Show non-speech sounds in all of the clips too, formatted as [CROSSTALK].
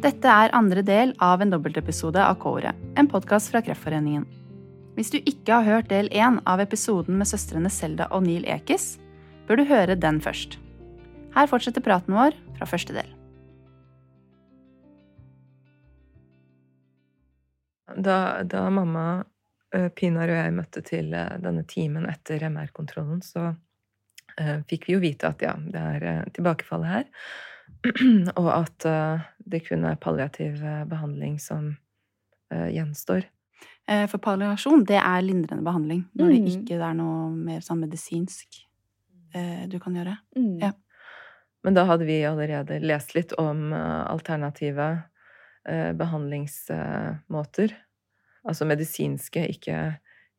Dette er andre del av en dobbeltepisode av K-ordet, en podkast fra Kreftforeningen. Hvis du ikke har hørt del én av episoden med søstrene Selda og Neil Ekiz, bør du høre den først. Her fortsetter praten vår fra første del. Da, da mamma, eh, Pinar og jeg møtte til eh, denne timen etter MR-kontrollen, så uh, fikk vi jo vite at ja, det er uh, tilbakefall her. [CLEARS THROAT] og at uh, det kun er palliativ behandling som gjenstår. For palliasjon, det er lindrende behandling når mm. det ikke er noe mer sånn medisinsk du kan gjøre. Mm. Ja. Men da hadde vi allerede lest litt om alternative behandlingsmåter. Altså medisinske, ikke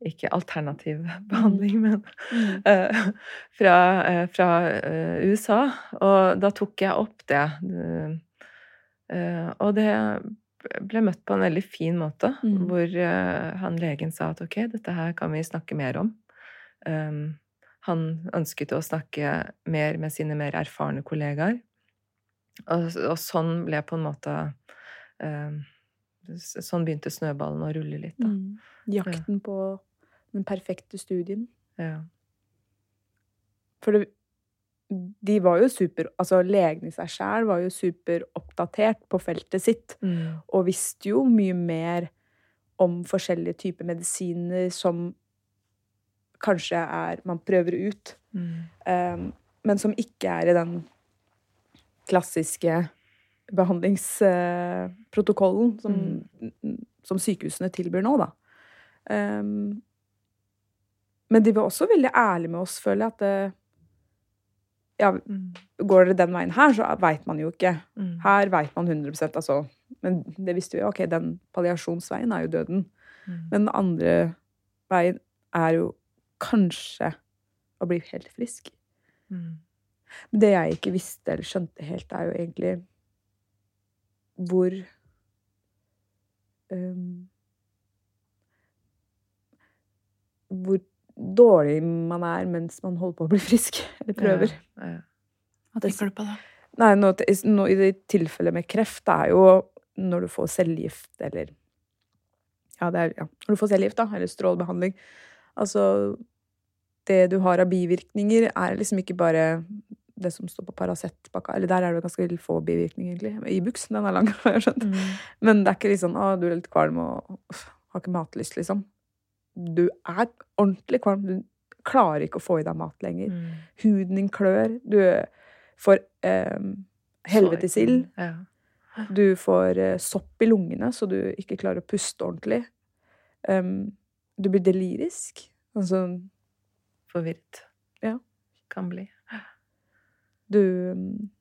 ikke alternativ [LAUGHS] behandling, mm. men mm. uh, fra, uh, fra uh, USA. Og da tok jeg opp det. og det ble møtt på en veldig fin måte, mm. hvor han legen sa at ok, dette her kan vi snakke mer om. Um, han ønsket å snakke mer med sine mer erfarne kollegaer. Og, og sånn ble på en måte Sånn begynte snøballen å rulle litt, da. Mm. Jakten på den perfekte studien. Ja. For det, de var jo super Altså legene i seg sjæl var jo superoppdatert på feltet sitt. Mm. Og visste jo mye mer om forskjellige typer medisiner som kanskje er Man prøver ut. Mm. Um, men som ikke er i den klassiske behandlingsprotokollen som, mm. som sykehusene tilbyr nå, da. Um, men de var også veldig ærlige med oss, føler jeg, at det, ja, mm. går dere den veien her, så veit man jo ikke. Mm. Her veit man 100% altså. Men det visste vi jo. Ok, den palliasjonsveien er jo døden. Mm. Men den andre veien er jo kanskje å bli helt frisk. Mm. Det jeg ikke visste eller skjønte helt, er jo egentlig hvor um, Hvor dårlig man er mens man holder på å bli frisk, [LAUGHS] eller prøver. Ja, ja. Hva tenker du på da? Nei, nå, nå, I tilfellet med kreft, det er jo når du får cellegift, eller ja, det er, ja, når du får cellegift, da, eller strålebehandling. Altså Det du har av bivirkninger, er liksom ikke bare det som står på Paracet-pakka. Eller der er det ganske få bivirkninger, egentlig. Ibux, den er lang, [LAUGHS] har jeg skjønt. Mm. Men det er ikke liksom 'Å, du er litt kvalm og uff, har ikke matlyst', liksom du er ordentlig kvalm. Du klarer ikke å få i deg mat lenger. Mm. Huden din klør. Du får eh, helvetesild. Ja. Du får eh, sopp i lungene, så du ikke klarer å puste ordentlig. Um, du blir delirisk. Altså Forvirret. Ja. Kan bli. Du um,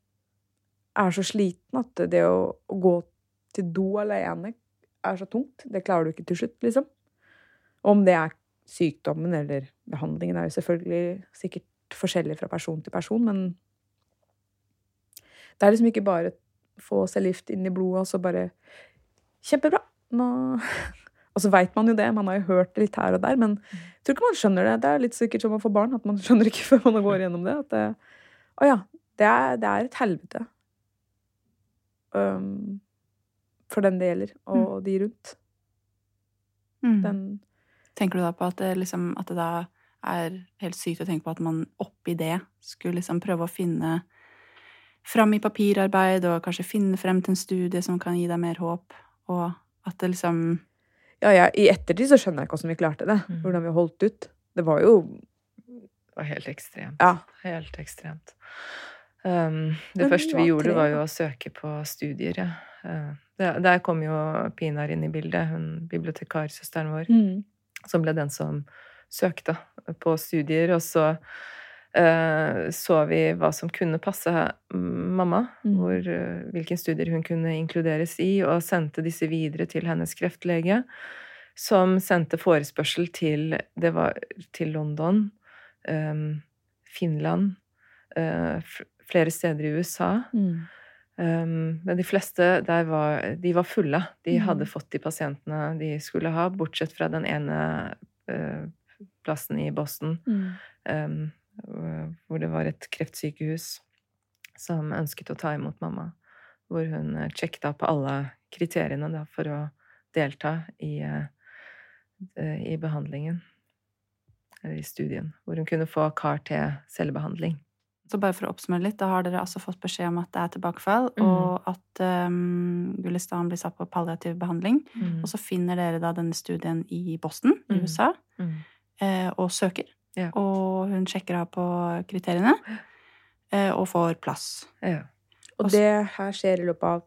er så sliten at det å, å gå til do alene er så tungt. Det klarer du ikke til slutt, liksom. Om det er sykdommen eller behandlingen, er jo selvfølgelig sikkert forskjellig fra person til person, men det er liksom ikke bare få cellegift inn i blodet og så bare Kjempebra! Nå [LAUGHS] Og så veit man jo det, man har jo hørt det litt her og der, men jeg tror ikke man skjønner det. Det er litt sikkert som å få barn, at man [LAUGHS] skjønner ikke før man går gjennom det. At det, å ja, det er, det er et helvete. Um, for den det gjelder, og mm. de rundt. Mm. Den Tenker du da på at det, liksom, at det da er helt sykt å tenke på at man oppi det skulle liksom prøve å finne fram i papirarbeid, og kanskje finne frem til en studie som kan gi deg mer håp, og at det liksom Ja, ja i ettertid så skjønner jeg ikke hvordan vi klarte det. Mm. Hvordan vi holdt ut. Det var jo Det var helt ekstremt. Ja. Helt ekstremt. Um, det Men første vi gjorde, var jo å søke på studier, ja. Uh, der, der kom jo Pinar inn i bildet, hun bibliotekarsøsteren vår. Mm som ble den som søkte på studier. Og så uh, så vi hva som kunne passe mamma, mm. hvor, uh, hvilke studier hun kunne inkluderes i, og sendte disse videre til hennes kreftlege, som sendte forespørsel til Det var til London, um, Finland, uh, flere steder i USA. Mm. Um, men de fleste der var, de var fulle. De mm. hadde fått de pasientene de skulle ha, bortsett fra den ene uh, plassen i Boston mm. um, hvor det var et kreftsykehus som ønsket å ta imot mamma. hvor hun sjekket opp alle kriteriene da, for å delta i, i behandlingen. Eller i studien. Hvor hun kunne få CAR-T-cellebehandling. Så bare for å oppsummere litt, da har dere altså fått beskjed om at det er tilbakefall, mm. og at um, Gulistan blir satt på palliativ behandling. Mm. Og så finner dere da denne studien i Boston i mm. USA, mm. eh, og søker. Ja. Og hun sjekker av på kriteriene, eh, og får plass. Ja. Og Også, det her skjer i løpet av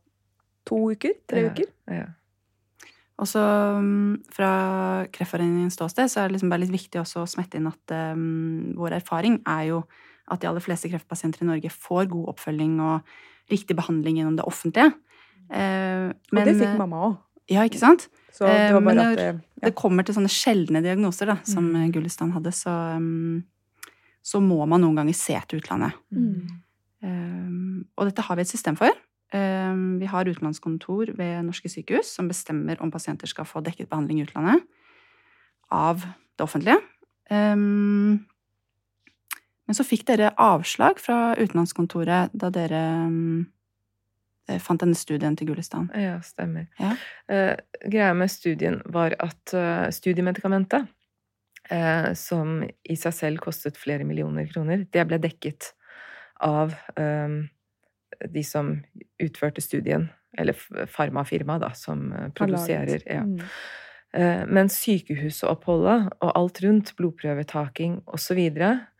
to uker? Tre ja. uker? Ja. Og så um, fra Kreftforeningens ståsted så er det liksom bare litt viktig også å smette inn at um, vår erfaring er jo at de aller fleste kreftpasienter i Norge får god oppfølging og riktig behandling gjennom det offentlige. Eh, men, og det fikk mamma òg. Ja, ikke sant? Det eh, men når det, ja. det, kommer til sånne sjeldne diagnoser, da, som mm. Gullestad hadde, så, um, så, må man noen ganger se til utlandet. Mm. Um, og dette har vi et system for. Um, vi har utenlandskontor ved norske sykehus som bestemmer om pasienter skal få dekket behandling i utlandet av det offentlige. Um, men så fikk dere avslag fra utenlandskontoret da dere um, fant denne studien til Gulistan. Ja, stemmer. Ja. Uh, greia med studien var at uh, studiemedikamentet, uh, som i seg selv kostet flere millioner kroner, det ble dekket av um, de som utførte studien. Eller farmafirmaet, da, som produserer. Ja. Mm. Men sykehusoppholdet og alt rundt, blodprøvetaking osv.,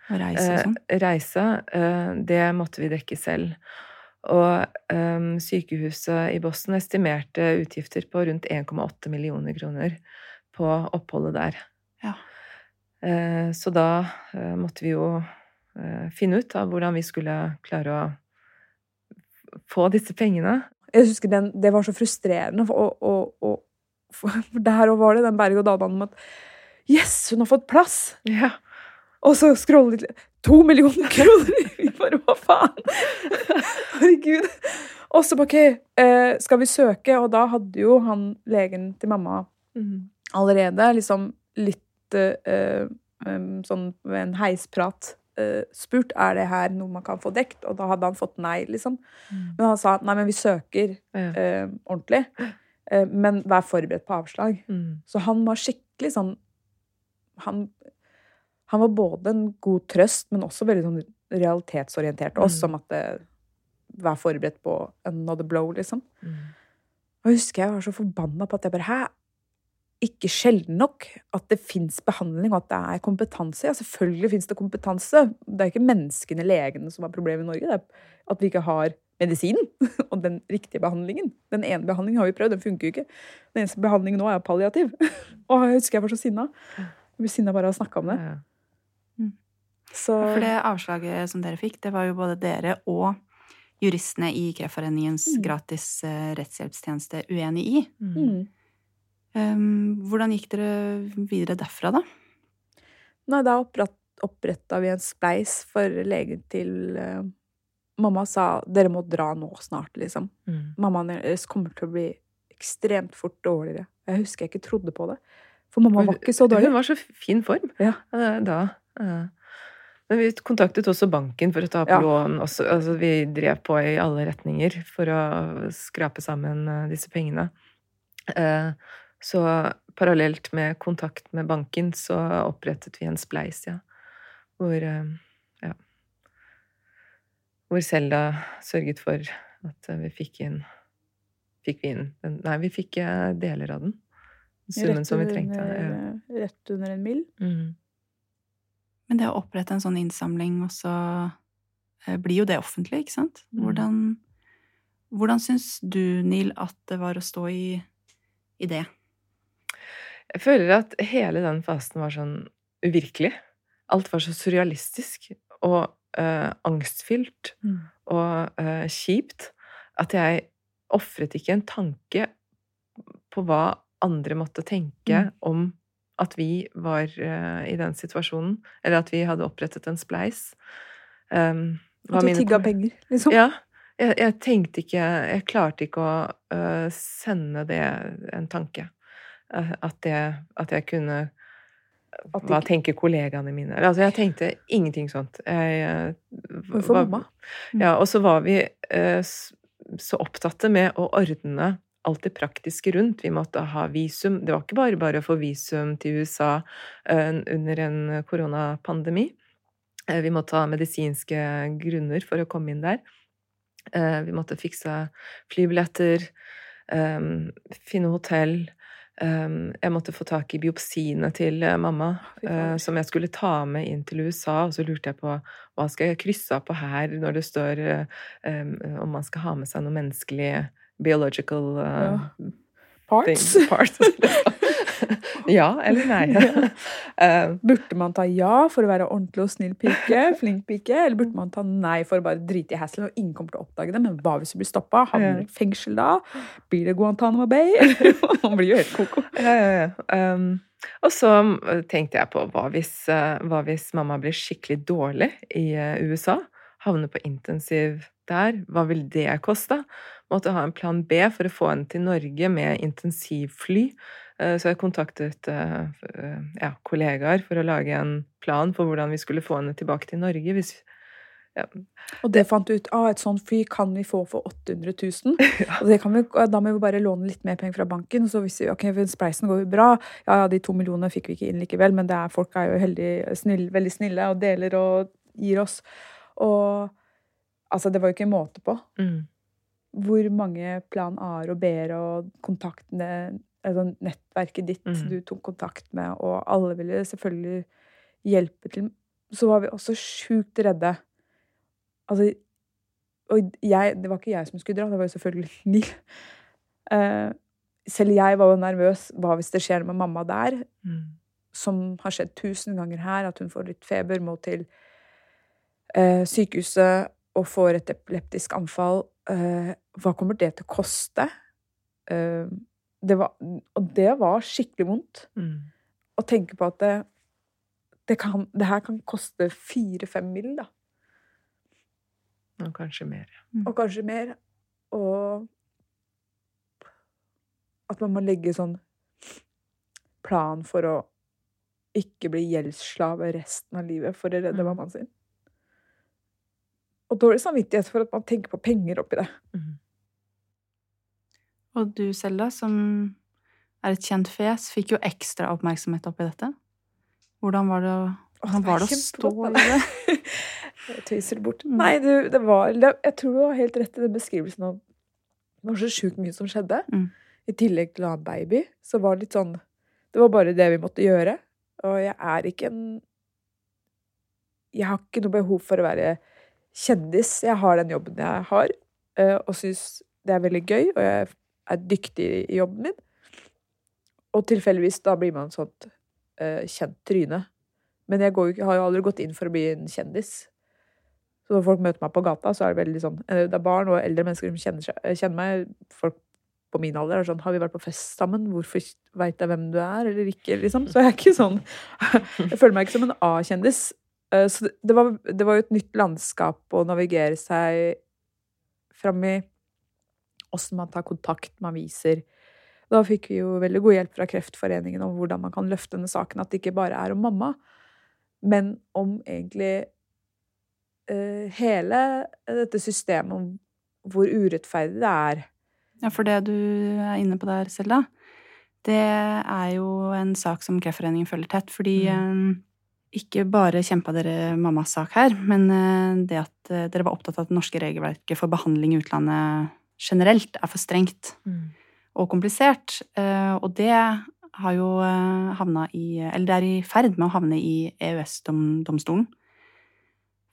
og reise og sånn? Eh, reise, eh, det måtte vi dekke selv. Og um, sykehuset i Boston estimerte utgifter på rundt 1,8 millioner kroner på oppholdet der. Ja. Uh, så da måtte vi jo finne ut av hvordan vi skulle klare å få disse pengene. Jeg husker den, Det var så frustrerende, og, og, og, for der var det den berg-og-dal-banen om at Yes, hun har fått plass! Ja. Og så scroller de To millioner kroner! Vi bare hva faen? Herregud. Og så bare OK, eh, skal vi søke? Og da hadde jo han legen til mamma mm. allerede liksom litt uh, um, sånn ved en heisprat uh, spurt er det her noe man kan få dekt, og da hadde han fått nei, liksom. Mm. Men han sa nei, men vi søker uh, ordentlig. men vær forberedt på avslag. Mm. Så han var skikkelig sånn Han han var både en god trøst, men også veldig sånn realitetsorientert oss, mm. om at det, Vær forberedt på another blow, liksom. Mm. Og jeg husker jeg var så forbanna på at jeg bare Hæ? Ikke sjelden nok at det fins behandling, og at det er kompetanse. Ja, selvfølgelig fins det kompetanse. Det er ikke menneskene, legene, som har problemet i Norge. Det er at vi ikke har medisinen [LAUGHS] og den riktige behandlingen. Den ene behandlingen har vi prøvd, den funker jo ikke. Den eneste behandlingen nå er palliativ. [LAUGHS] Og jeg husker jeg var så sinna. Jeg ble sinna bare av å snakke om det. Så... For det avslaget som dere fikk, det var jo både dere og juristene i Kreftforeningens mm. gratis uh, rettshjelpstjeneste uenig i. Mm. Um, hvordan gikk dere videre derfra, da? Nei, da oppretta vi en spleis for legen til uh, Mamma sa dere må dra nå snart, liksom. Mm. Mammaen deres kommer til å bli ekstremt fort dårligere. Jeg husker jeg ikke trodde på det. For mamma var ikke så dårlig. Hun var så fin form ja. da. Uh. Men vi kontaktet også banken for å ta opp ja. lån. Også, altså, vi drev på i alle retninger for å skrape sammen uh, disse pengene. Uh, så parallelt med kontakt med banken så opprettet vi en spleis, ja. Hvor uh, ja. Hvor Selda sørget for at vi fikk inn Fikk vi inn den Nei, vi fikk deler av den. Summen som vi trengte. Ja. Rett under en mill. Mm. Men det å opprette en sånn innsamling, og så eh, blir jo det offentlig, ikke sant? Mm. Hvordan, hvordan syns du, Neil, at det var å stå i, i det? Jeg føler at hele den fasen var sånn uvirkelig. Alt var så surrealistisk og øh, angstfylt mm. og øh, kjipt at jeg ofret ikke en tanke på hva andre måtte tenke mm. om at vi var uh, i den situasjonen, eller at vi hadde opprettet en spleis. Um, at du tigga penger, liksom? Ja. Jeg, jeg, tenkte ikke Jeg klarte ikke å uh, sende det en tanke. Uh, at, det, at jeg kunne Hva tenker kollegaene mine? Altså, jeg tenkte ingenting sånt. Jeg, For mamma? Ja, og så var vi så opptatte med å ordne alt det praktiske rundt. Vi måtte ha visum. Det var ikke bare bare å få visum til USA under en koronapandemi. Vi måtte ha medisinske grunner for å komme inn der. Vi måtte fikse flybilletter, finne hotell. Jeg måtte få tak i biopsiene til eh, mamma, eh, som jeg skulle ta med inn til USA. Og så lurte jeg på hva skal jeg krysse av på her når det står om man skal ha med seg noe menneskelig biological ja. Parts. Thing, parts. [LAUGHS] ja eller nei? uh, [LAUGHS] burde man ta ja for å være ordentlig og snill pike, [LAUGHS] flink pike, eller burde man ta nei for å bare drite i hasselen og ingen kommer til å oppdage det? Men hva hvis du blir stoppa? Havner du i fengsel da? Blir det Guantánamo Bay? man blir jo helt koko. Ja, ja, ja. Um, og så eh, tenkte jeg på hva hvis, uh, hva hvis mamma blir skikkelig dårlig i uh, USA? Havner på intensiv der, hva vil det koste? Måtte ha en plan B for å få henne til Norge med intensivfly. Eh, så jeg kontaktet eh, ja, kollegaer for å lage en plan for hvordan vi skulle få henne tilbake til Norge. Hvis, ja. Og det fant du ut ah, et sånt fly kan vi få for 800 000. [LAUGHS] Ja. Og vi, da må vi bare låne litt mer penger fra banken. Så hvis vi, ok, Spleisen går jo bra. Ja, ja, de to millionene fikk vi ikke inn likevel, men er, folk er jo heldig, snill, veldig snille og deler og gir oss. Og altså, det var jo ikke måte på. Mm. Hvor mange plan A-er og B-er og kontaktene altså nettverket ditt mm. du tok kontakt med, og alle ville selvfølgelig hjelpe til. Så var vi også sjukt redde. Altså Og jeg, det var ikke jeg som skulle dra, det var jo selvfølgelig [LAUGHS] Nil. Uh, selv jeg var jo nervøs. Hva hvis det skjer med mamma der? Mm. Som har skjedd tusen ganger her, at hun får litt feber, må til uh, sykehuset og får et epileptisk anfall. eh, hva kommer det til å koste? Eh, det var, og det var skikkelig vondt. Mm. Å tenke på at det, det, kan, det her kan koste fire-fem mill., da. Og kanskje mer. Mm. Og kanskje mer. Og at man må legge sånn plan for å ikke bli gjeldsslave resten av livet for å redde mm. mammaen sin. Og dårlig samvittighet for at man tenker på penger oppi det. Mm. Og du, Selda, som er et kjent fjes, fikk jo ekstra oppmerksomhet oppi dette. Hvordan var det å, hvordan var det å stå i det? [LAUGHS] jeg tøyser det bort. Mm. Nei, du, det var Jeg tror du har helt rett i den beskrivelsen av Det var så sjukt mye som skjedde. Mm. I tillegg til å ha en baby, så var det litt sånn Det var bare det vi måtte gjøre. Og jeg er ikke en Jeg har ikke noe behov for å være kjendis. Jeg har den jobben jeg har, eh, og syns det er veldig gøy. Og jeg er dyktig i jobben min. Og tilfeldigvis da blir man sånt uh, kjent tryne. Men jeg går, har jo aldri gått inn for å bli en kjendis. Så når folk møter meg på gata, så er det veldig sånn eh, Det er barn og eldre mennesker som kjenner, seg, kjenner meg. Folk på min alder er sånn Har vi vært på fest sammen? Hvorfor veit jeg hvem du er, eller ikke? liksom. Så jeg er ikke sånn [LAUGHS] Jeg føler meg ikke som en A-kjendis. Så det var, det var jo et nytt landskap å navigere seg fram i åssen man tar kontakt man viser. Da fikk vi jo veldig god hjelp fra Kreftforeningen om hvordan man kan løfte denne saken. At det ikke bare er om mamma, men om egentlig uh, hele dette systemet, om hvor urettferdig det er. Ja, for det du er inne på der, Selda, det er jo en sak som Kreftforeningen følger tett. Fordi mm. Ikke bare kjempa dere mammas sak her, men uh, det at dere var opptatt av at det norske regelverket for behandling i utlandet generelt er for strengt mm. og komplisert. Eh, og det har jo eh, havna i Eller det er i ferd med å havne i EØS-domstolen.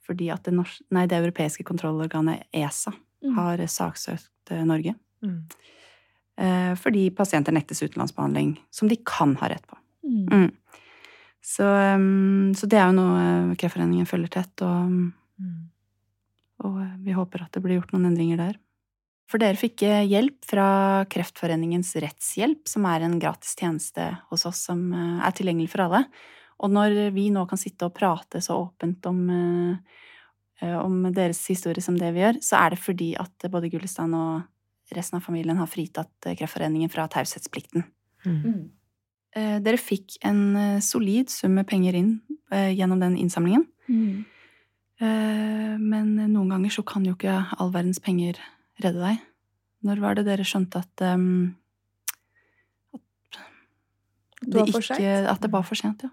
Fordi at det, nei, det europeiske kontrollorganet ESA mm. har saksøkt eh, Norge. Mm. Fordi pasienter nektes utenlandsbehandling som de kan ha rett på. Mm. Mm. Så, så, det er jo noe Kreftforeningen følger tett, og, mm. og vi håper at det blir gjort noen endringer der. For dere fikk eh, hjelp fra Kreftforeningens Rettshjelp, som er en gratis tjeneste hos oss som eh, er tilgjengelig for alle. Og når vi nå kan sitte og prate så åpent om, eh, om deres historie som det vi gjør, så er det fordi at både Gullestad og resten av familien har fritatt Kreftforeningen fra taushetsplikten. Mm. Mm. Dere fikk en solid sum med penger inn gjennom den innsamlingen. Mm. Men noen ganger så kan jo ikke all verdens penger redde deg. Når var det dere skjønte at um, at det, ikke, at det var for sent? Ja.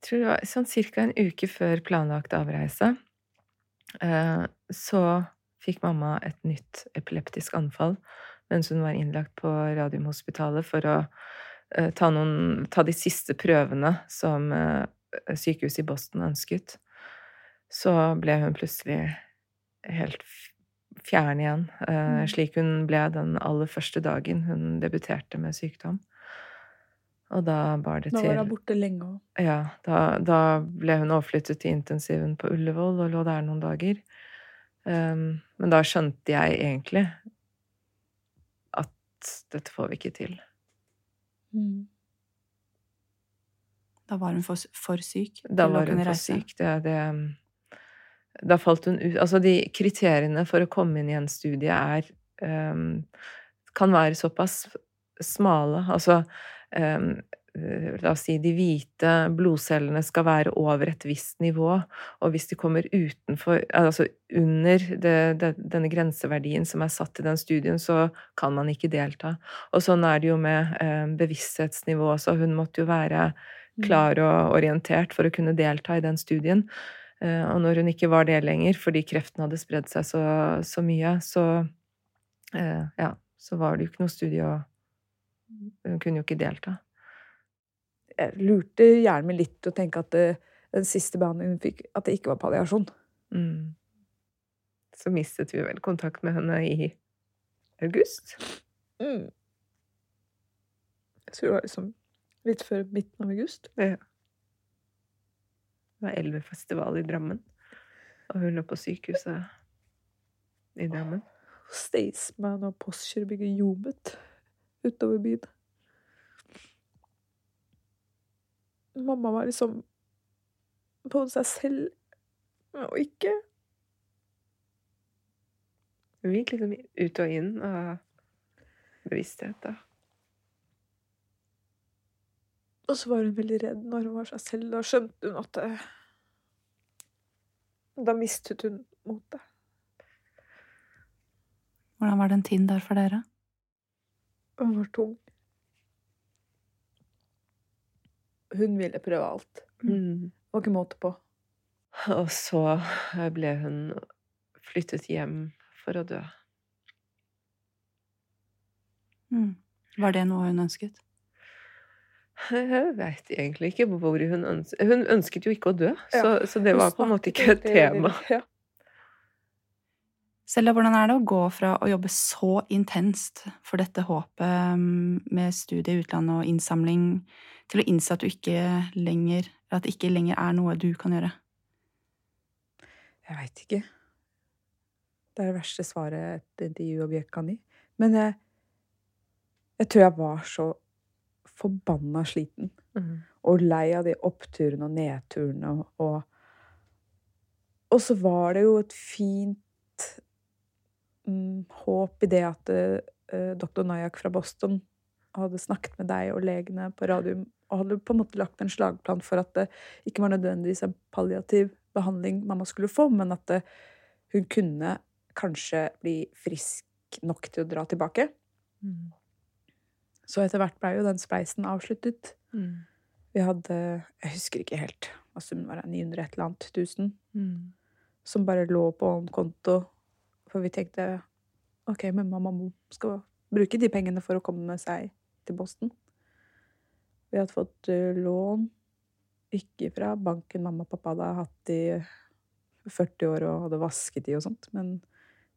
Jeg tror det var sånn cirka en uke før planlagt avreise. Eh, så fikk mamma et nytt epileptisk anfall mens hun var innlagt på Radiumhospitalet for å eh, ta, noen, ta de siste prøvene som eh, sykehuset i Boston ønsket. Så ble hun plutselig helt fjern igjen, mm. slik hun ble den aller første dagen hun debuterte med sykdom. Og da bar det til Da var hun borte lenge òg. Ja. Da, da, ble hun overflyttet til intensiven på Ullevål og lå der noen dager. Um, men da skjønte jeg egentlig at dette får vi ikke til. Mm. Da var hun for, for syk? Da var hun for syk. Det, det, da falt hun ut Altså, de kriteriene for å komme inn i en studie er um, Kan være såpass smale. Altså um, La oss si de hvite blodcellene skal være over et visst nivå, og hvis de kommer utenfor Altså under det, det, denne grenseverdien som er satt i den studien, så kan man ikke delta. Og sånn er det jo med eh, bevissthetsnivå også. Hun måtte jo være mm. klar og orientert for å kunne delta i den studien. Eh, og når hun ikke var det lenger, fordi kreften hadde spredd seg så, så mye, så eh, Ja, så var det jo ikke noe studie å hun kunne jo ikke delta. Jeg lurte hjernen min litt å tenke at det, den siste behandlingen hun fikk, at det ikke var palliasjon. Mm. Så mistet vi vel kontakt med henne i august. Mm. Jeg tror det var liksom litt før midten av august. Ja. Det var Elvefestival i Drammen, og hun lå på sykehuset i Drammen. Staysman og postkjører bygger jobbet utover byen. Mamma var liksom på seg selv og ikke Hun gikk liksom ut og inn av bevissthet, da. Og så var hun veldig redd når hun var seg selv. Da skjønte hun at det, Da mistet hun motet. Hvordan var den tiden der for dere? Hun var tung. Hun ville prøve alt. Mm. Det var ikke måte på. Og så ble hun flyttet hjem for å dø. Mm. Var det noe hun ønsket? Jeg veit egentlig ikke hvor hun ønsket Hun ønsket jo ikke å dø, ja. så, så, det var på en måte ikke et tema. Ja. Selja, hvordan er det å gå fra å jobbe så intenst for dette håpet mm, med studie i utlandet og innsamling, til å innse at du ikke lenger At det ikke lenger er noe du kan gjøre? Jeg veit ikke. Det er det verste svaret et intervjuobjekt kan gi. Men jeg, jeg tror jeg var så forbanna sliten. Mm. Og lei av de oppturene og nedturene og Og så var det jo et fint mm, håp i det at uh, doktor Nayak fra Boston hadde snakket med deg og legene på radium og hadde på en måte lagt en slagplan for at det ikke var nødvendigvis en palliativ behandling mamma skulle få, men at det, hun kunne kanskje bli frisk nok til å dra tilbake. Mm. Så etter hvert blei jo den spleisen avsluttet. Mm. Vi hadde Jeg husker ikke helt hva summen var, 900 et eller annet tusen. Mm. Som bare lå på en konto for vi tenkte OK, men mamma skal bruke de pengene for å komme seg til Boston. Vi hadde fått uh, lån, ikke fra banken mamma og pappa hadde hatt i 40 år og hadde vasket i og sånt, men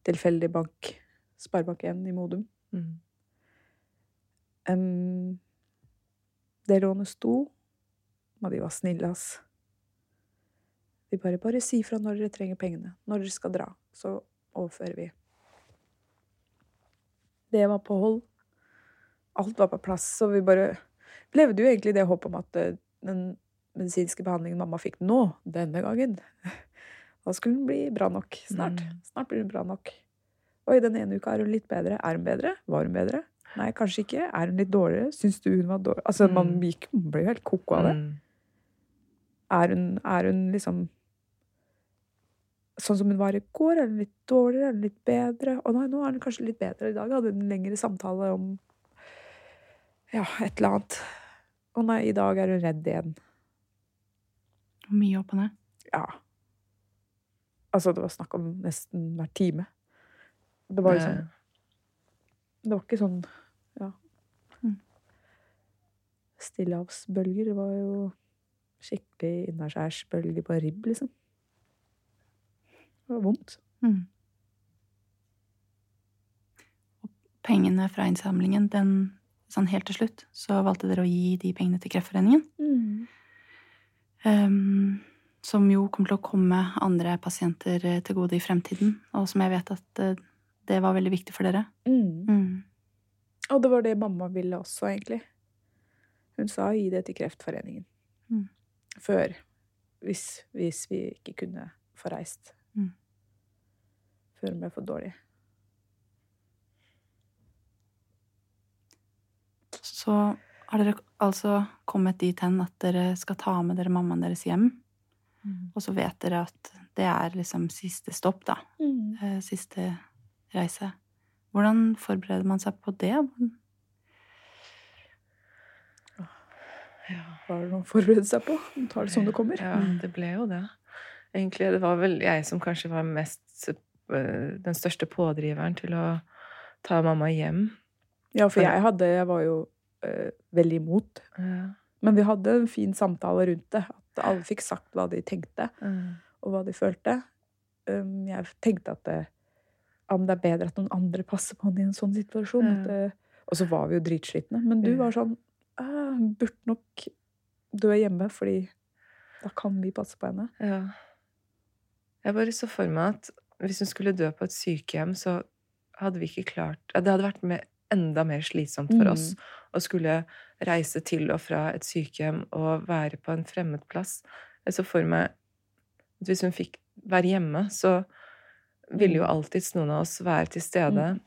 tilfeldig bank, Sparebank1 i Modum. Mm. Um, det lånet sto, og de var snille, ass. De bare 'Bare si fra når dere trenger pengene. Når dere skal dra. Så overfører vi. Det var på hold. Alt var på plass, så vi bare levde jo egentlig det håpet om at eh, den medisinske behandlingen mamma fikk nå, denne gangen, [LAUGHS] da skulle den bli bra nok snart. Mm. Snart blir den bra nok. Oi, den ene uka er hun litt bedre. Er hun bedre? Var hun bedre? Nei, kanskje ikke. Er hun litt dårligere? Syns du hun var dårlig? Altså, mm. man, gikk, man ble jo helt ko-ko av det. Mm. Er, hun, er hun liksom sånn som hun var i går? Er hun litt dårligere? Er hun litt bedre? Å nei, nå er hun kanskje litt bedre. I dag hadde hun en lengre samtale om ja, et eller annet. Å nei, i dag er hun redd igjen. Mye opp og ned? Ja. Altså, det var snakk om nesten hver time. Det var jo sånn Det var ikke sånn Ja. Mm. Stillehavsbølger. Det var jo skikkelig innaskjærsbølger på ribb, liksom. Var vondt. Mm. Pengene fra innsamlingen, den sånn helt til slutt, så valgte dere å gi de pengene til Kreftforeningen. Mm. Um, som jo kommer til å komme andre pasienter eh, til gode i fremtiden, og som jeg vet at uh, det var veldig viktig for dere. Mm. Mm. Og det var det mamma ville også, egentlig. Hun sa gi det til Kreftforeningen. Mm. Før. Hvis, hvis, vi ikke kunne få reist. Før hun ble for dårlig. Så har dere altså kommet dit hen at dere skal ta med dere mammaen deres hjem. Mm. Og så vet dere at det er liksom siste stopp, da. Mm. Eh, siste reise. Hvordan forbereder man seg på det? Ja. Hva er det noe å forberede seg på? Man tar det som det kommer. Ja, det ble jo det. Egentlig, det var vel jeg som kanskje var mest den største pådriveren til å ta mamma hjem. Ja, for jeg hadde Jeg var jo øh, veldig imot. Ja. Men vi hadde en fin samtale rundt det. At alle fikk sagt hva de tenkte, mm. og hva de følte. Um, jeg tenkte at det, om det er bedre at noen andre passer på henne i en sånn situasjon. Mm. Det, og så var vi jo dritslitne. Men du var sånn Hun burde nok dø hjemme, fordi da kan vi passe på henne. Ja. Jeg bare så for meg at hvis hun skulle dø på et sykehjem, så hadde vi ikke klart Det hadde vært med, enda mer slitsomt for oss mm. å skulle reise til og fra et sykehjem og være på en fremmed plass. Jeg så for meg at hvis hun fikk være hjemme, så ville jo mm. alltids noen av oss være til stede. Mm.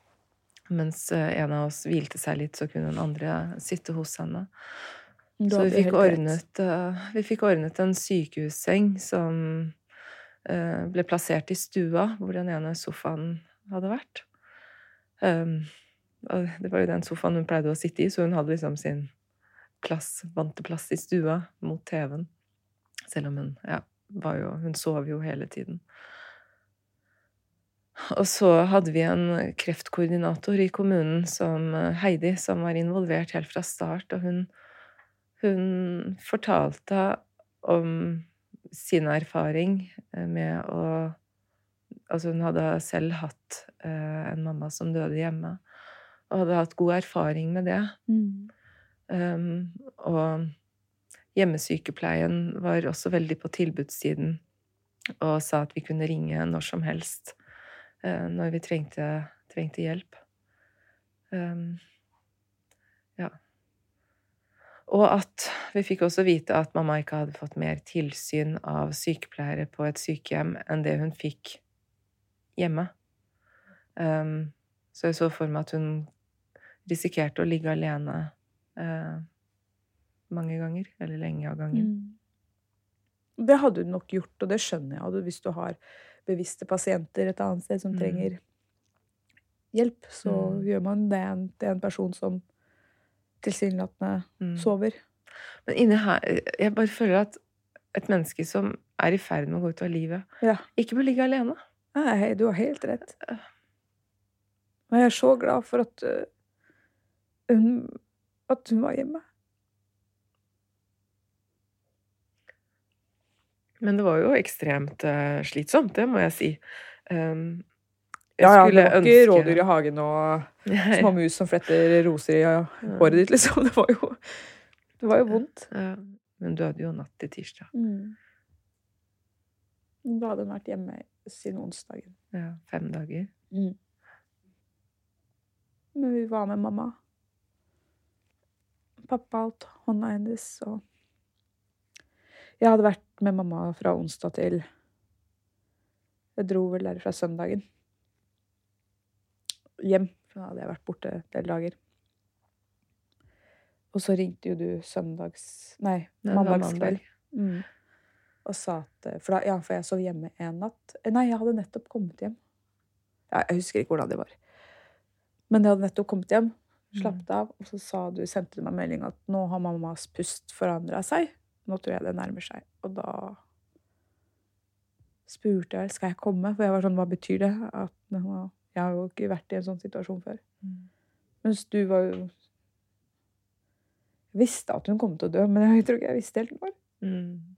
Mens eh, en av oss hvilte seg litt, så kunne den andre sitte hos henne. Så vi fikk, ordnet, uh, vi fikk ordnet en sykehusseng som ble plassert i stua, hvor den ene sofaen hadde vært. Um, det var jo den sofaen hun pleide å sitte i, så hun hadde liksom sin plass, vante plass i stua mot TV-en. Selv om hun ja, var jo Hun sov jo hele tiden. Og så hadde vi en kreftkoordinator i kommunen, som Heidi, som var involvert helt fra start, og hun, hun fortalte om sin erfaring med å Altså, hun hadde selv hatt eh, en mamma som døde hjemme og hadde hatt god erfaring med det. Mm. Um, og hjemmesykepleien var også veldig på tilbudssiden og sa at vi kunne ringe når som helst uh, når vi trengte, trengte hjelp. Um. Og at vi fikk også vite at mamma ikke hadde fått mer tilsyn av sykepleiere på et sykehjem enn det hun fikk hjemme. Um, så jeg så for meg at hun risikerte å ligge alene uh, mange ganger. Eller lenge av gangen. Mm. Det hadde du nok gjort, og det skjønner jeg. Hvis du har bevisste pasienter et annet sted som mm. trenger hjelp, så mm. gjør man det til en person som tilsynelatende mm. sover. Men inni her Jeg bare føler at et menneske som er i ferd med å gå ut av livet, ja. ikke bør ligge alene. Nei, du har helt rett. Men jeg er så glad for at uh, hun, at hun var hjemme. Men det var jo ekstremt uh, slitsomt, det må jeg si. Um, ja, ja, det var ikke rådyr i hagen og små mus som fletter roser i håret ditt, liksom. Det var jo, det var jo vondt. Ja. Men hadde jo natt til tirsdag. Mm. Da hadde hun vært hjemme siden onsdagen. Ja, fem dager. Mm. Men vi var med mamma pappa holdt hånda hennes, og Jeg hadde vært med mamma fra onsdag til Jeg dro vel derfra søndagen. Hjem. For da hadde jeg vært borte en del dager. Og så ringte jo du søndags... Nei, mandagskveld. Mm. og sa at For, da, ja, for jeg sov hjemme en natt. Nei, jeg hadde nettopp kommet hjem. Ja, jeg husker ikke hvordan det var. Men jeg hadde nettopp kommet hjem, mm. slappet av, og så sa du, sendte du meg melding at nå har mammas pust forandra seg. Nå tror jeg det nærmer seg. Og da spurte jeg skal jeg komme, for jeg var sånn hva betyr det? At jeg har jo ikke vært i en sånn situasjon før. Mm. Mens du var jo Jeg visste at hun kom til å dø, men jeg tror ikke jeg visste helt når. Mm.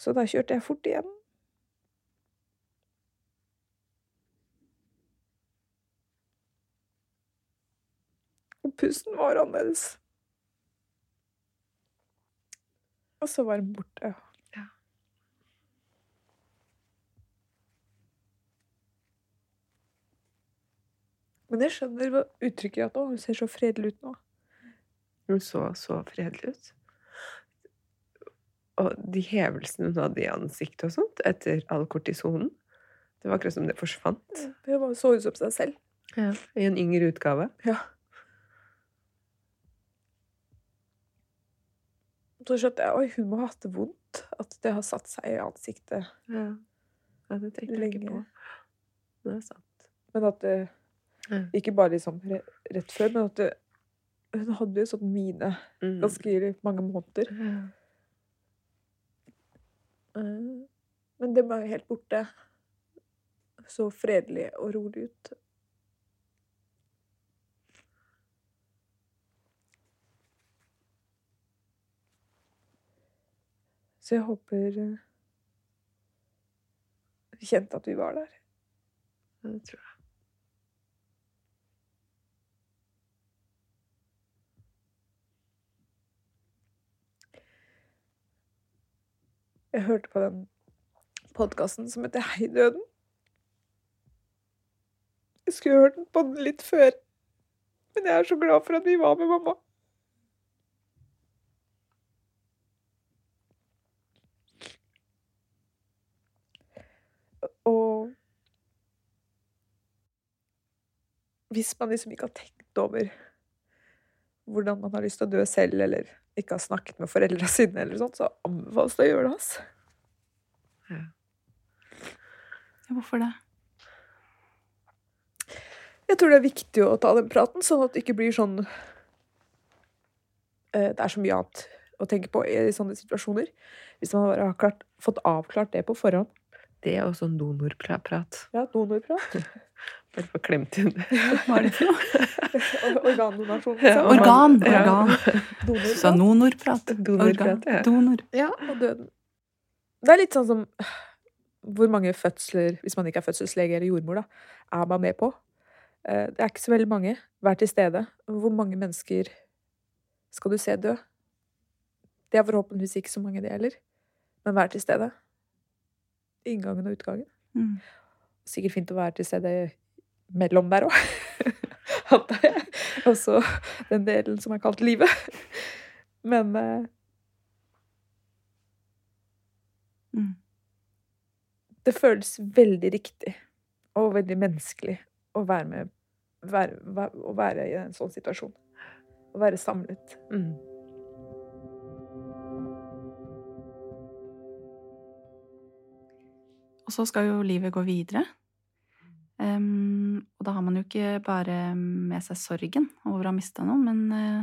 Så da kjørte jeg fort igjen. Og pusten var annerledes. Og så var den borte. Men jeg skjønner hva uttrykket at hun ser så fredelig ut nå. Hun så så fredelig ut. Og de hevelsene hun hadde i ansiktet og sånt etter all kortisonen Det var akkurat som det forsvant. Det så ut som seg selv. Ja, I en yngre utgave. Ja. Så skjønte jeg oi, hun må ha hatt det vondt. At det har satt seg i ansiktet. Ja, ja det tenkte jeg ikke på. Det er sant. Men at det Ikke bare liksom rett før, men at det, hun hadde jo sånn mine mm. ganske mange måneder. Mm. Men det var jo helt borte. Så fredelig og rolig ut. Så jeg håper eh, vi kjente at vi var der. Det tror jeg. Jeg hørte på den podkasten som heter Hei, døden. Jeg skulle hørt den på den litt før, men jeg er så glad for at vi var med mamma. Og hvis man liksom ikke har tenkt over hvordan man har lyst til å dø selv, eller ikke har snakket med foreldra sine, eller sånt, så anbefales det å gjøre det. Altså. Ja. Hvorfor det? Jeg tror det er viktig å ta den praten, sånn at det ikke blir sånn eh, Det er så mye annet å tenke på i sånne situasjoner. Hvis man bare har klart, fått avklart det på forhånd. Det er også en donorprat. Ja, donorprat. [LAUGHS] Bare få klemt inn. [LAUGHS] Hva er det for noe? [LAUGHS] Organdonasjon. Ja, organ. organ. Donor. Så nonorprat. Donorprat, ja. Donor. Ja, og døden. Det er litt sånn som [SIGHS] hvor mange fødsler, hvis man ikke er fødselslege eller jordmor, da, er man med på. Eh, det er ikke så veldig mange. Vær til stede. Hvor mange mennesker skal du se dø? Det er forhåpentligvis ikke så mange, det heller. Men vær til stede inngangen og utgangen. Mm. Sikkert fint å være til stede mellom der òg, antar [LAUGHS] jeg. Også den delen som er kalt livet. Men eh, mm. Det føles veldig riktig og veldig menneskelig å være med være, Å være i en sånn situasjon. Å være samlet. Mm. Og så skal jo livet gå videre. Um, og da har man jo ikke bare med seg sorgen over å ha mista noen, men uh,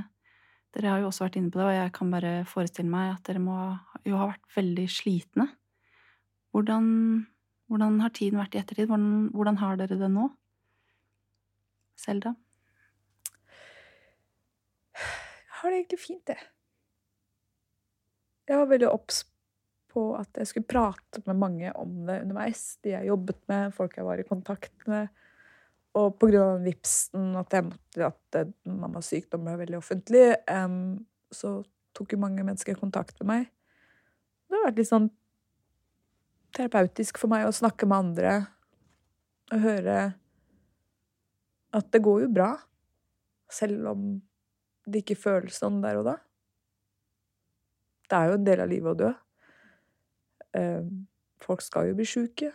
dere har jo også vært inne på det, og jeg kan bare forestille meg at dere må jo ha vært veldig slitne. Hvordan, hvordan har tiden vært i ettertid? Hvordan, hvordan har dere det nå? Selda? Jeg har det egentlig fint, det. Jeg var veldig obs på at jeg skulle prate med mange om det underveis. De jeg jobbet med, folk jeg var i kontakt med. Og av vipsen, at, jeg måtte, at mammas sykdom ble veldig offentlig, um, så tok jo mange mennesker kontakt med meg. Det har vært litt sånn terapeutisk for meg å snakke med andre og høre at det går jo bra, selv om det ikke føles sånn der og da. Det er jo en del av livet å dø. Eh, folk skal jo bli sjuke.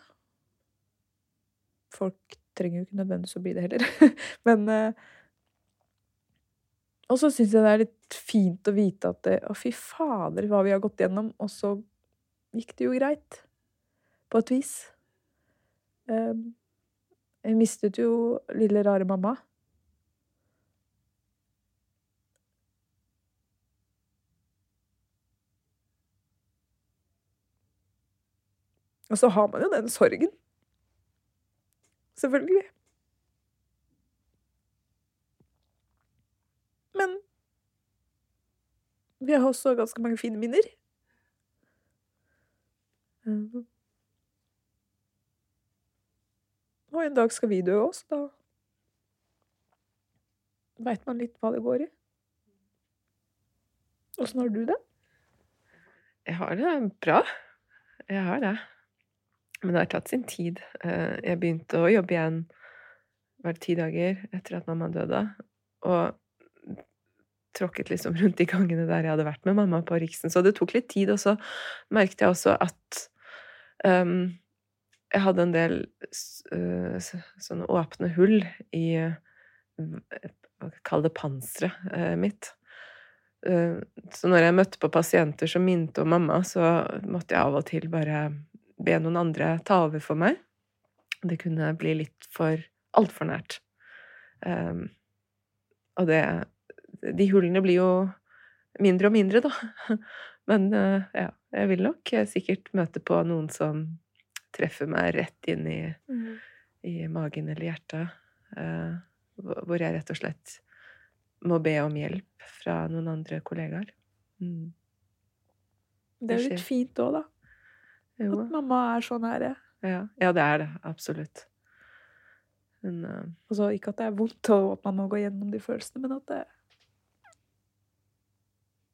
Folk trenger jo ikke nødvendigvis å bli det heller. [LAUGHS] Men eh, Og så syns jeg det er litt fint å vite at det, Å, fy fader, hva vi har gått gjennom. Og så gikk det jo greit. På et vis. Um, jeg mistet jo lille, rare mamma. Og så har man jo den sorgen. Selvfølgelig. Men vi har også ganske mange fine minner. Og en dag skal vi dø også, da veit man litt hva det går i. Åssen har du det? Jeg har det bra. Jeg har det. Men det har tatt sin tid. Eh, jeg begynte å jobbe igjen det ti dager etter at mamma døde, og tråkket liksom rundt de gangene der jeg hadde vært med mamma på Riksen. Så det tok litt tid, og så merket jeg også at um, jeg hadde en del uh, sånne åpne hull i Kall det panseret uh, mitt. Uh, så når jeg møtte på pasienter som minte om mamma, så måtte jeg av og til bare be noen andre ta over for meg. Det kunne bli litt for altfor nært. Um, og det De hullene blir jo mindre og mindre, da. [LAUGHS] Men uh, ja, jeg vil nok sikkert møte på noen som treffer meg rett inn i, mm. i magen eller hjertet. Uh, hvor jeg rett og slett må be om hjelp fra noen andre kollegaer. Mm. Det er litt fint òg, da. Jo. At mamma er så nære. Ja. ja, det er det. Absolutt. Men uh... Altså, ikke at det er vondt, og at man må gå gjennom de følelsene, men at det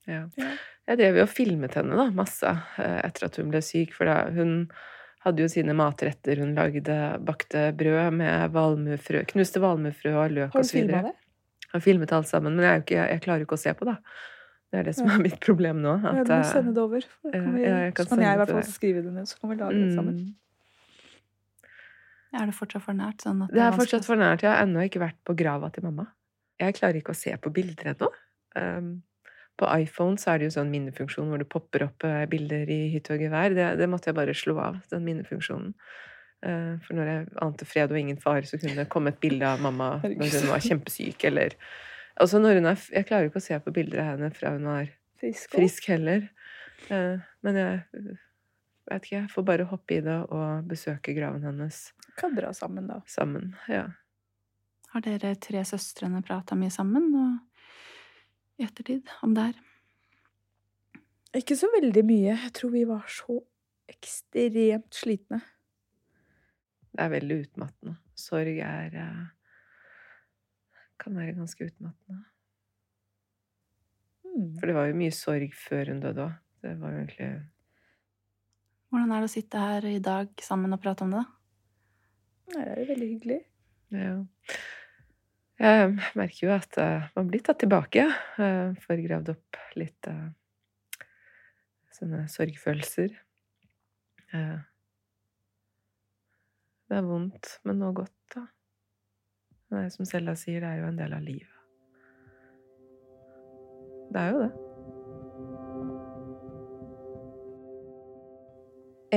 ja. ja. Jeg drev jo og filmet henne da, masse eh, etter at hun ble syk, for da hun hadde jo sine matretter. Hun lagde bakte brød med valmuefrø, knuste valmuefrø og løk osv. Har du filma det? Jeg har filmet alt sammen, men jeg, ikke, jeg, klarer ikke å se på det. Det er det som er mitt problem nå. At, ja, du må sende det over. Vi, ja, kan så kan jeg i hvert fall skrive det ned, så kan vi lage det sammen. Mm. Er det fortsatt for nært? Sånn det, det er fortsatt for nært. Jeg har ennå ikke vært på grava til mamma. Jeg klarer ikke å se på bilder ennå. Um, på iPhone så er det jo sånn minnefunksjon hvor det popper opp eh, bilder i hytte og gevær. Det, det, måtte jeg bare slå av, den minnefunksjonen. Uh, for når jeg ante fred og ingen fare, så kunne det komme et bilde av mamma når hun var kjempesyk, eller Altså når hun er Jeg klarer ikke å se på bilder av henne fra hun var frisk, frisk heller. Uh, men jeg vet ikke, jeg får bare hoppe i det og besøke graven hennes. Kan dra sammen, da. Sammen, ja. Har dere tre søstrene prata mye sammen og i ettertid om det her? Ikke så veldig mye. Jeg tror vi var så ekstremt slitne. Det er veldig utmattende. Sorg er uh kan være ganske utmattende. Mm. For det var jo mye sorg før hun døde òg. Det var jo egentlig Hvordan er det å sitte her i dag sammen og prate om det? Det er jo veldig hyggelig. Ja. Jeg merker jo at uh, man blir tatt tilbake. Uh, får gravd opp litt uh, sånne sorgfølelser. Det er vondt, men noe godt, da. Det er som Selda sier, det er jo en del av livet. Det er jo det.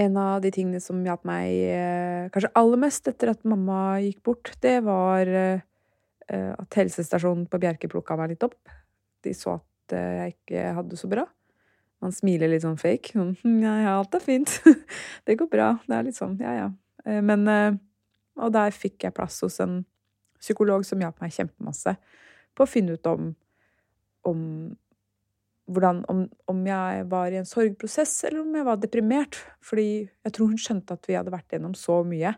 En av de tingene som hjalp meg eh, kanskje aller mest etter at mamma gikk bort, det var eh, at helsestasjonen på Bjerke plukka meg litt opp. De så at eh, jeg ikke hadde det så bra. Man smiler litt sånn fake. Sånn hm, ja, alt er fint. [LAUGHS] det går bra. Det er litt sånn, ja, ja. Men Og der fikk jeg plass hos en psykolog som hjalp meg kjempemasse på å finne ut om, om hvordan, om, om, jeg var i en sorgprosess, eller om jeg var deprimert. Fordi jeg tror hun skjønte at vi hadde vært gjennom så mye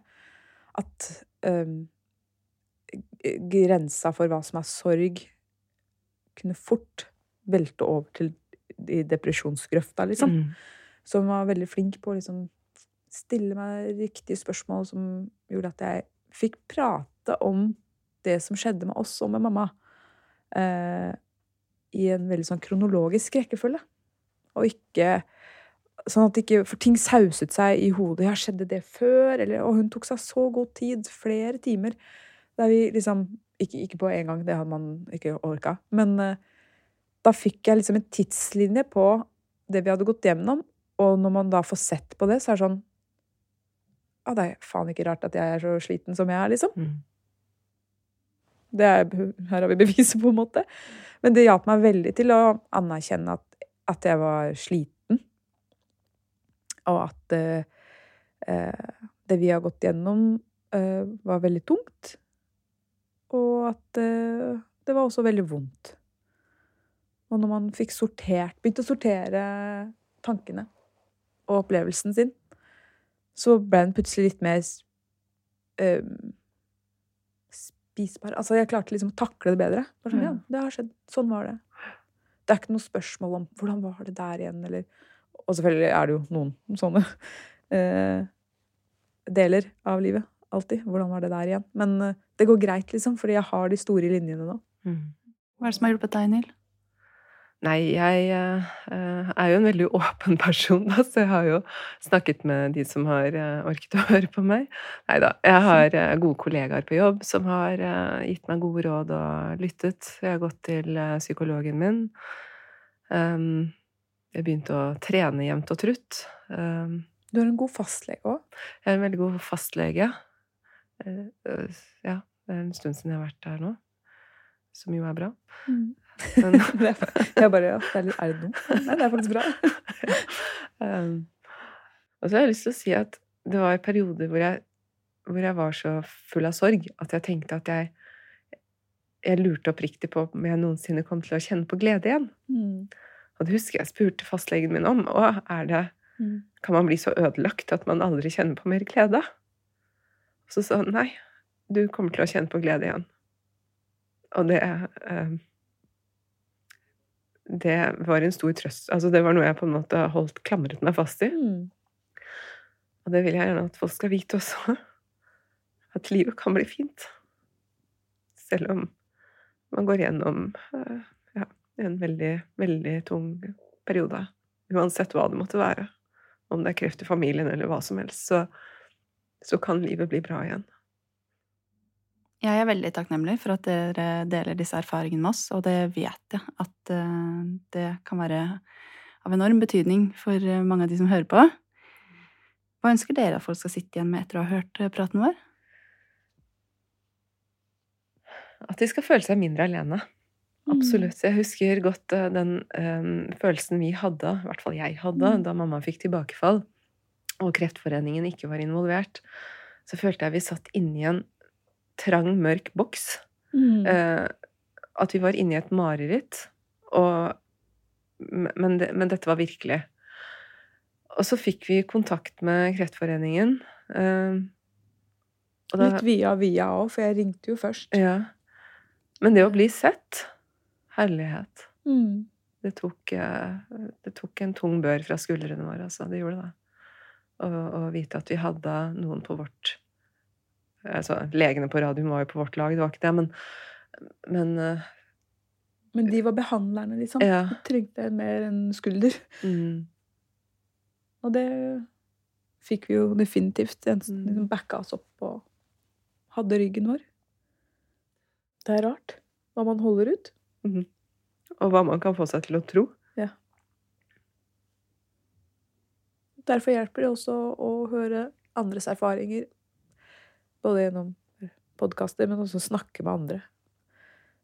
at um, grensa for hva som er sorg, kunne fort velte over til i depresjonsgrøfta, liksom. Mm. Så hun var veldig flink på å liksom stille meg riktige spørsmål som gjorde at jeg fikk prate om det som skjedde med oss og med mamma, eh, i en veldig sånn kronologisk rekkefølge. Og ikke Sånn at ikke For ting sauset seg i hodet. Ja, skjedde det før? Eller Og hun tok seg så god tid, flere timer, der vi liksom Ikke, ikke på en gang, det hadde man ikke orka, men eh, da fikk jeg liksom en tidslinje på det vi hadde gått gjennom. Og når man da får sett på det, så er det sånn Ja, det er faen ikke rart at jeg er så sliten som jeg er, liksom. Mm. Er, her har vi beviset, på en måte. Men det hjalp meg veldig til å anerkjenne at, at jeg var sliten. Og at uh, det vi har gått gjennom, uh, var veldig tungt. Og at uh, det var også veldig vondt. Og når man fikk sortert, begynte å sortere tankene og opplevelsen sin, så ble den plutselig litt mer uh, spisbar. Altså, jeg klarte liksom å takle det bedre. Sånn, mm. ja, det har skjedd. Sånn var det. Det er ikke noe spørsmål om hvordan var det der igjen, eller Og selvfølgelig er det jo noen sånne uh, [LAUGHS] deler av livet. Alltid. Hvordan var det der igjen? Men uh, det går greit, liksom, fordi jeg har de store linjene nå. Mm. Hva er det som har hjulpet deg, Nil? Nei, jeg uh, er jo en veldig [LAUGHS] åpen person, da, så jeg har jo snakket med de som har uh, orket å [LAUGHS] høre på meg. Nei da. Jeg har gode kollegaer på jobb som har gitt meg gode råd og lyttet. Jeg har gått til psykologen min. Um, jeg begynte å trene jevnt og trutt. Um, du har en god fastlege òg? Jeg er en veldig god fastlege. ja, det er en stund siden jeg har vært der nå. Som jo er bra. Mm. Men, [LAUGHS] jeg bare ja, det er, litt, er det dumt? Nei, det er faktisk bra. [LAUGHS] um, og så har jeg lyst til å si at det var perioder hvor jeg, hvor jeg var så full av sorg at jeg tenkte at jeg jeg lurte oppriktig på om jeg noensinne kom til å kjenne på glede igjen. Mm. Og det husker jeg spurte fastlegen min om. Og er det, mm. Kan man bli så ødelagt at man aldri kjenner på mer glede? Og så sa han nei, du kommer til å kjenne på glede igjen. Og det eh, det var en stor trøst. Altså, det var noe jeg på en måte holdt klamret meg fast i. Mm. Og det vil jeg gjerne at folk skal vite også. [LAUGHS] At livet kan bli fint. Selv om man går gjennom uh, ja, en veldig, veldig tung periode. Uansett hva det måtte være. Om det er kreft i familien eller hva som helst, så, så kan livet bli bra igjen. Jeg er veldig takknemlig for at dere deler disse erfaringene med oss, og det vet jeg at eh, det kan være av enorm betydning for eh, mange av de som hører på. Hva ønsker dere at folk skal sitte igjen med etter å ha hørt eh, praten vår? At de skal føle seg mindre alene. Mm. Absolutt. Jeg husker godt den um, følelsen vi hadde, i hvert fall jeg hadde, mm. da mamma fikk tilbakefall og Kreftforeningen ikke var involvert. Så følte jeg vi satt inni en trang, mørk boks. Mm. Eh, at vi var inne i et mareritt. Og, men, det, men, dette var virkelig. Og så fikk vi kontakt med Kreftforeningen. Eh, da, Litt via via òg, for jeg ringte jo først. Ja. Men det å bli sett Herlighet. Mm. Det, tok, eh, det tok en tung bør fra skuldrene våre, altså. Det gjorde det. Å vite at vi hadde noen på vårt altså, Legene på radioen var jo på vårt lag, det var ikke det, men Men, uh, men de var behandlerne, liksom. Ja. De trengte mer enn skulder. Mm. Og det fikk vi jo definitivt. En som mm. liksom backa oss opp og hadde ryggen vår. Det er rart hva man holder ut. Mm. Og hva man kan få seg til å tro. Ja. Derfor hjelper det også å høre andres erfaringer både gjennom podkaster, men også snakke med andre.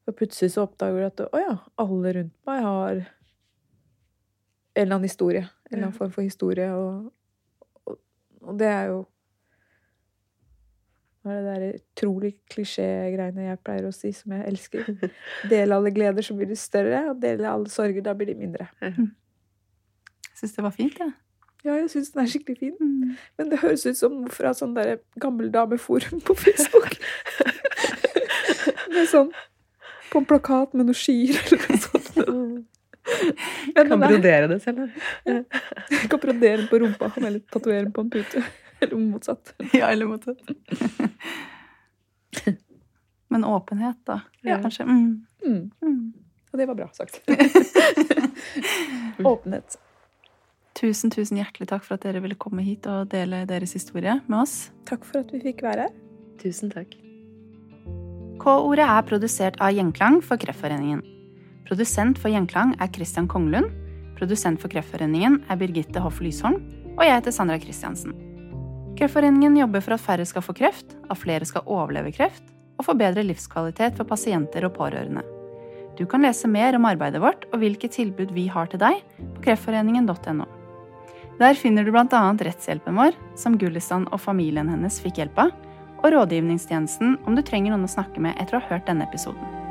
Og plutselig så oppdager du at å ja, alle rundt meg har en eller annen historie. En eller annen form for historie. Og, og, og det er jo Hva er det der utrolig klisjé-greiene jeg pleier å si, som jeg elsker? [LAUGHS] Dele alle gleder, så blir de større, og dele alle sorger, da blir de mindre. Jeg syns det var fint, jeg. Ja. Ja, jeg syns den er skikkelig fin. Mm. Men det høres ut som fra sånn der gammel dameforum på Facebook. med sånn På en plakat med noen skier eller noe sånt. Men kan brodere det selv, ja. Kan brodere den på rumpa eller tatovere den på en pute. Eller motsatt. Ja, eller motsatt. Men åpenhet, da. Ja. Kanskje. Mm. Mm. mm. Og det var bra sagt. [LAUGHS] Åpenhet. Tusen, tusen hjertelig takk for at dere ville komme hit og dele deres historie med oss. Takk for at vi fikk være her. Tusen takk. K-ordet er produsert av Gjenklang for Kreftforeningen. Produsent for Gjenklang er Christian Konglund. Produsent for Kreftforeningen er Birgitte Hoff Lysholm. Og jeg heter Sandra Christiansen. Kreftforeningen jobber for at færre skal få kreft, at flere skal overleve kreft, og få bedre livskvalitet for pasienter og pårørende. Du kan lese mer om arbeidet vårt og hvilke tilbud vi har til deg på kreftforeningen.no. Der finner du bl.a. rettshjelpen vår, som Gullistan og familien hennes fikk hjelp av, og rådgivningstjenesten om du trenger noen å snakke med etter å ha hørt denne episoden.